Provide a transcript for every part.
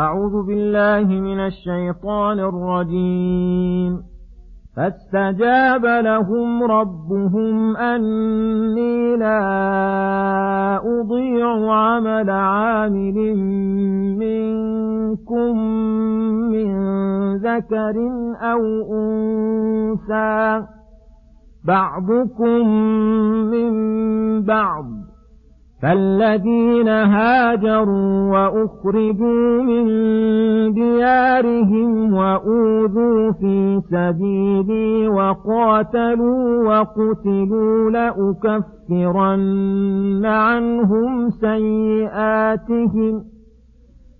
أعوذ بالله من الشيطان الرجيم. فاستجاب لهم ربهم أني لا أضيع عمل عامل منكم من ذكر أو أنثى. بعضكم من بعض. فالذين هاجروا وأخرجوا من ديارهم وأوذوا في سبيلي وقاتلوا وقتلوا لأكفرن عنهم سيئاتهم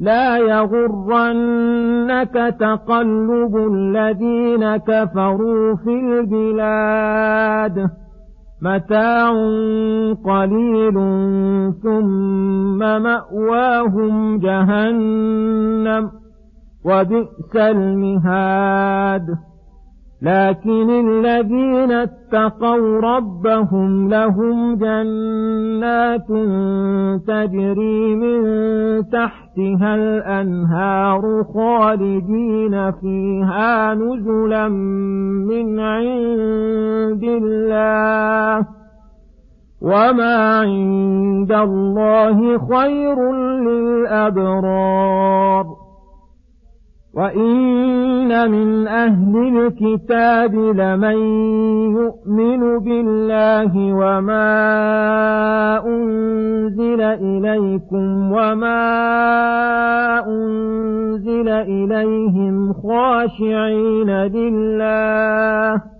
لا يغرنك تقلب الذين كفروا في البلاد. متاع قليل ثم مأواهم جهنم وبئس المهاد. لكن الذين اتقوا ربهم لهم جنات تجري من تحتها الأنهار خالدين فيها نزلا من عند الله وما عند الله خير للأبرار وإن من أهل الكتاب لمن يؤمن بالله وما أنزل إليكم وما أنزل إليهم خاشعين لله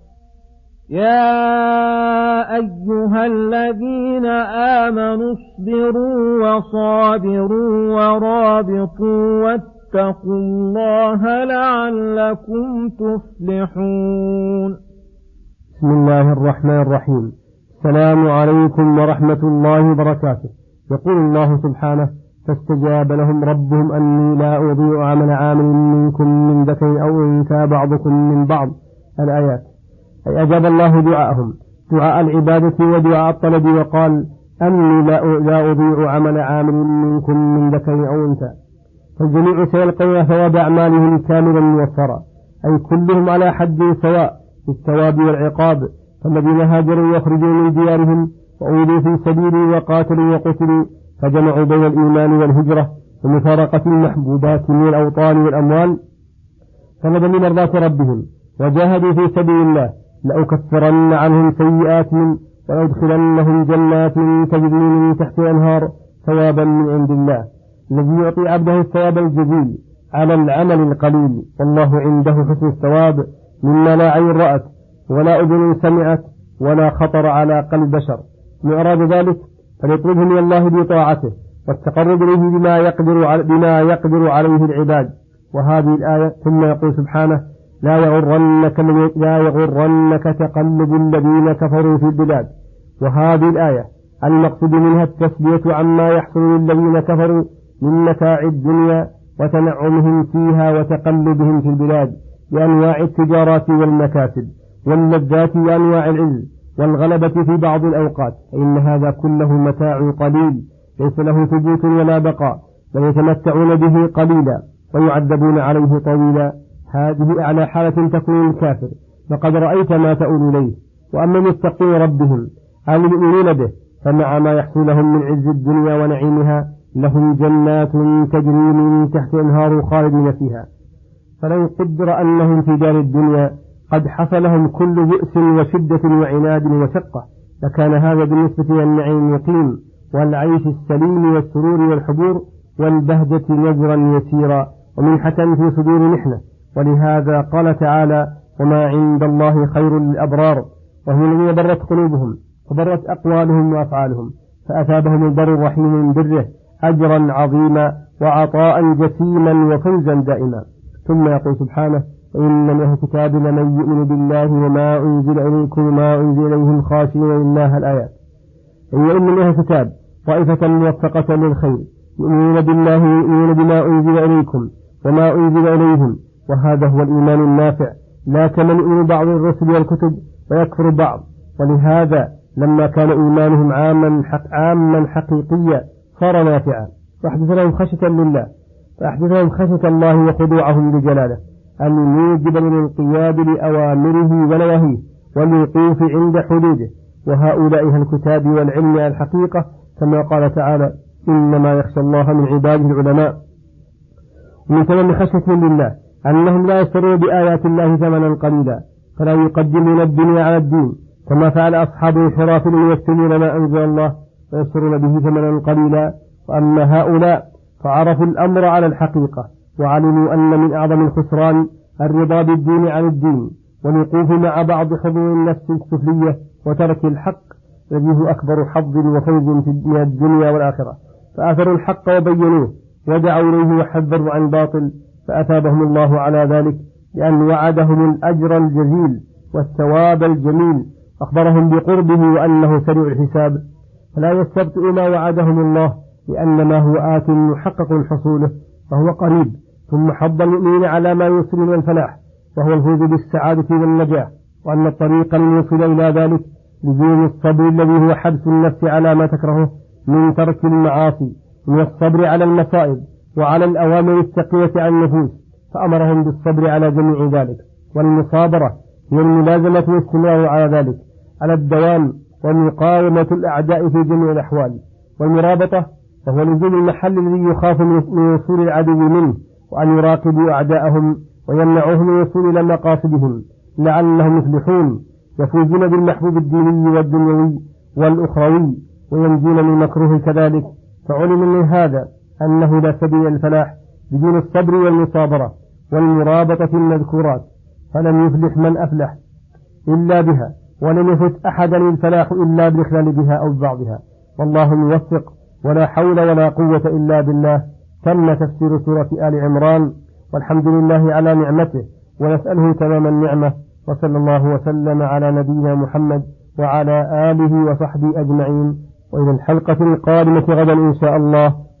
يا أيها الذين آمنوا اصبروا وصابروا ورابطوا واتقوا الله لعلكم تفلحون. بسم الله الرحمن الرحيم. السلام عليكم ورحمة الله وبركاته. يقول الله سبحانه فاستجاب لهم ربهم أني لا أضيع عمل عامل منكم من ذكر أو أنثى بعضكم من بعض. الآيات أي أجاب الله دعاءهم. دعاء العبادة ودعاء الطلب وقال أني لا أضيع عمل عامل منكم من ذكر أو أنثى. فالجميع سيلقون ثواب أعمالهم كاملا موفرا أي كلهم على حد سواء في الثواب والعقاب. فالذين هاجروا وأخرجوا من ديارهم وأولوا في سبيلي وقاتلوا وقتلوا. فجمعوا بين الإيمان والهجرة ومفارقة المحبوبات من الأوطان والأموال. طلبا لمرضاة ربهم وجاهدوا في سبيل الله. لأكفرن عنهم سيئاتهم ولأدخلنهم جنات تجري من تحت الأنهار ثوابا من عند الله. الذي يعطي عبده الثواب الجزيل على العمل القليل. والله عنده حسن الثواب مما لا عين رأت ولا أذن سمعت ولا خطر على قلب بشر. من أراد ذلك فليطلبه من الله بطاعته والتقرب إليه بما يقدر بما يقدر عليه العباد. وهذه الآية ثم يقول سبحانه لا يغرنك لا يغرنك تقلب الذين كفروا في البلاد. وهذه الآية المقصود منها التسلية عما يحصل للذين كفروا من متاع الدنيا وتنعمهم فيها وتقلبهم في البلاد بأنواع التجارات والمكاسب واللذات وأنواع العز والغلبة في بعض الأوقات. فإن هذا كله متاع قليل ليس له ثبوت ولا بقاء بل يتمتعون به قليلا ويعذبون عليه طويلا. هذه أعلى حالة تكون الكافر فقد رأيت ما تؤول إليه وأما المتقين ربهم المؤمنون به فمع ما يحصل لهم من عز الدنيا ونعيمها لهم جنات تجري من تحت أنهار خالدين فيها. فلو قدر أنهم في دار الدنيا قد حصلهم كل بؤس وشدة وعناد وشقة لكان هذا بالنسبة إلى النعيم المقيم والعيش السليم والسرور والحبور والبهجة نزرا يسيرا ومنحة في صدور محنة ولهذا قال تعالى وما عند الله خير للأبرار وهم الذين برت قلوبهم وبرت أقوالهم وأفعالهم فأثابهم البر الرحيم من بره أجرا عظيما وعطاء جسيما وفوزا دائما ثم يقول سبحانه وإن من أهل الكتاب لمن يؤمن بالله وما أنزل إليكم وما أنزل إليهم خاشعين لله الآيات أي وإن من أهل الكتاب طائفة موفقة للخير يؤمنون بالله ويؤمنون بما أنزل إليكم وما أنزل إليهم وهذا هو الإيمان النافع. لا يؤمن بعض الرسل والكتب ويكفر بعض. ولهذا لما كان إيمانهم عاما حق عاما حقيقيا صار نافعا. فأحدث لهم خشية لله. فأحدث لهم خشية الله وخضوعهم لجلاله. أن يوجب الانقياد لأوامره ونواهيه والوقوف عند حدوده. وهؤلاء أهل الكتاب والعلم الحقيقة كما قال تعالى إنما يخشى الله من عباده العلماء. ومن تمام خشيتهم لله. أنهم لا يشترون بآيات الله ثمنا قليلا فلا يقدمون الدنيا على الدين. كما فعل أصحاب الانحراف يكتمون ما أنزل الله ويشترون به ثمنا قليلا. وأما هؤلاء فعرفوا الأمر على الحقيقة وعلموا أن من أعظم الخسران الرضا بالدين عن الدين. والوقوف مع بعض حضور النفس السفلية وترك الحق الذي هو أكبر حظ وفوز من الدنيا والآخرة. فآثروا الحق وبينوه ودعوا إليه وحذروا عن باطل فأثابهم الله على ذلك لأن وعدهم الأجر الجزيل والثواب الجميل. أخبرهم بقربه وأنه سريع الحساب. فلا يستبطئ ما وعدهم الله لأن ما هو آت محقق حصوله فهو قريب. ثم حض المؤمنين على ما يوصل من الفلاح وهو الفوز بالسعادة والنجاة وأن الطريق الموصل إلى ذلك لزوم الصبر الذي هو حبس النفس على ما تكرهه من ترك المعاصي من الصبر على المصائب. وعلى الأوامر التقية عن النفوس فأمرهم بالصبر على جميع ذلك والمصابرة هي الملازمة والاستمرار على ذلك على الدوام ومقاومة الأعداء في جميع الأحوال والمرابطة وهو نزول المحل الذي يخاف من وصول العدو منه وأن يراقبوا أعداءهم ويمنعوهم من الوصول إلى مقاصدهم لعلهم يفلحون يفوزون بالمحبوب الديني والدنيوي والأخروي وينجون من مكروه كذلك فعلم من هذا أنه لا سبيل الفلاح بدون الصبر والمصابرة والمرابطة المذكورات فلم يفلح من أفلح إلا بها ولم يفت أحدا الفلاح إلا بالإخلال بها أو ببعضها والله موفق ولا حول ولا قوة إلا بالله. تم تفسير سورة آل عمران والحمد لله على نعمته ونسأله تمام النعمة وصلى الله وسلم على نبينا محمد وعلى آله وصحبه أجمعين. وإلى الحلقة القادمة غدا إن شاء الله.